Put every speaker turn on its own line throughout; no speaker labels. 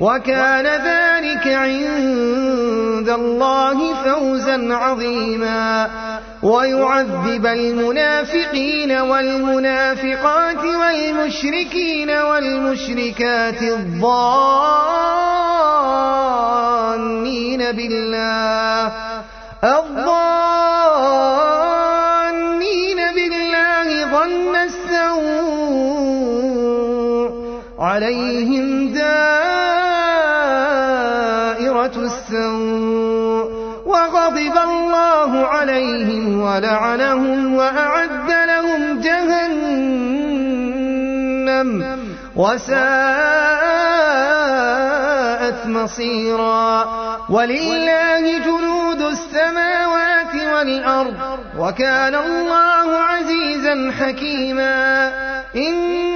وكان ذلك عند الله فوزا عظيما ويعذب المنافقين والمنافقات والمشركين والمشركات الضانين بالله الضانين بالله ظن السوء عليهم السوء وغضب الله عليهم ولعنهم وأعد لهم جهنم وساءت مصيرا ولله جنود السماوات والأرض وكان الله عزيزا حكيما إن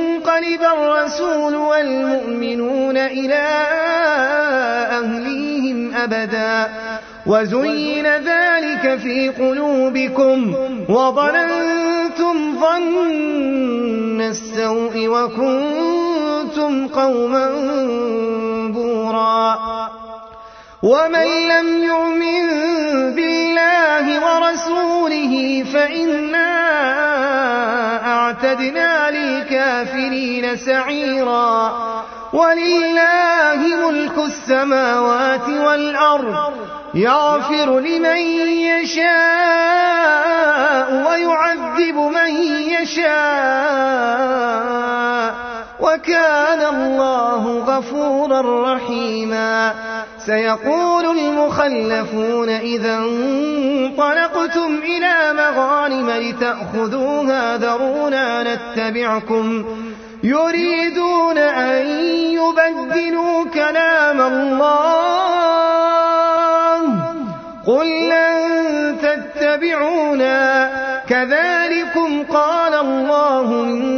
انقلب الرسول والمؤمنون إلى أهليهم أبدا وزين ذلك في قلوبكم وظننتم ظن السوء وكنتم قوما بورا ومن لم يؤمن بالله ورسوله فإن سعيرا ولله ملك السماوات والأرض يغفر لمن يشاء ويعذب من يشاء وكان الله غفورا رحيما سيقول المخلفون إذا انطلقتم إلى مغانم لتأخذوها ذرونا نتبعكم يريدون أن يبدلوا كلام الله قل لن تتبعونا كذلكم قال الله من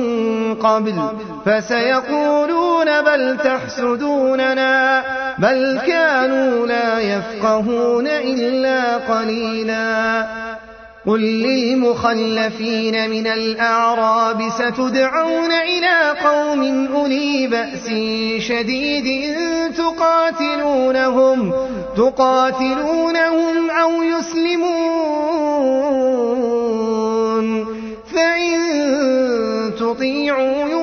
قبل فسيقولون بل تحسدوننا بل كانوا لا يفقهون إلا قليلا قل للمخلفين من الأعراب ستدعون إلى قوم أولي بأس شديد تقاتلونهم, تقاتلونهم أو يسلمون فإن تطيعوا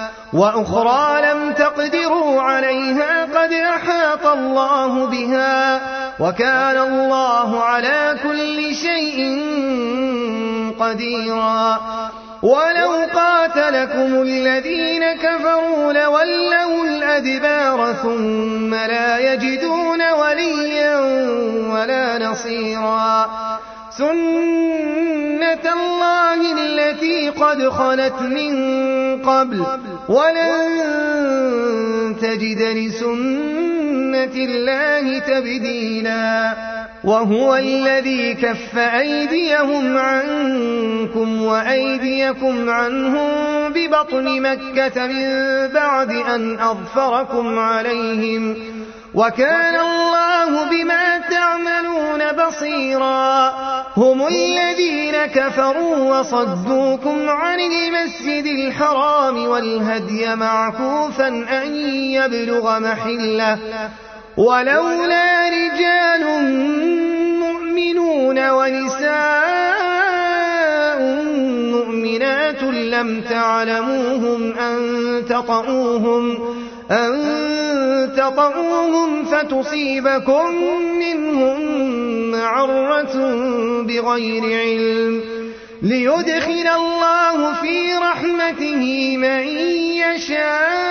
وأخرى لم تقدروا عليها قد أحاط الله بها وكان الله على كل شيء قديرا ولو قاتلكم الذين كفروا لولوا الأدبار ثم لا يجدون وليا ولا نصيرا سنة الله التي قد خلت من قبل ولن تجد لسنة الله تبديلا وهو الذي كف أيديهم عنكم وأيديكم عنهم ببطن مكة من بعد أن أظفركم عليهم وكان الله بما تعملون بصيرا هم الذين كفروا وصدوكم عن المسجد الحرام والهدي معكوفا أن يبلغ محله ولولا رجال مؤمنون ونساء مؤمنات لم تعلموهم أن تطؤوهم أن تطعوهم فتصيبكم منهم معرة بغير علم ليدخل الله في رحمته من يشاء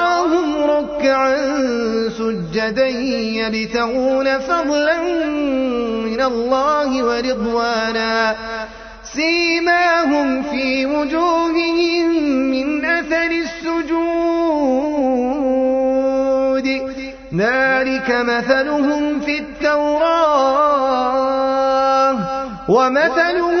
يديه يبتغون فضلا من الله ورضوانا سيماهم في وجوههم من أثر السجود ذلك مثلهم في التوراة ومثلهم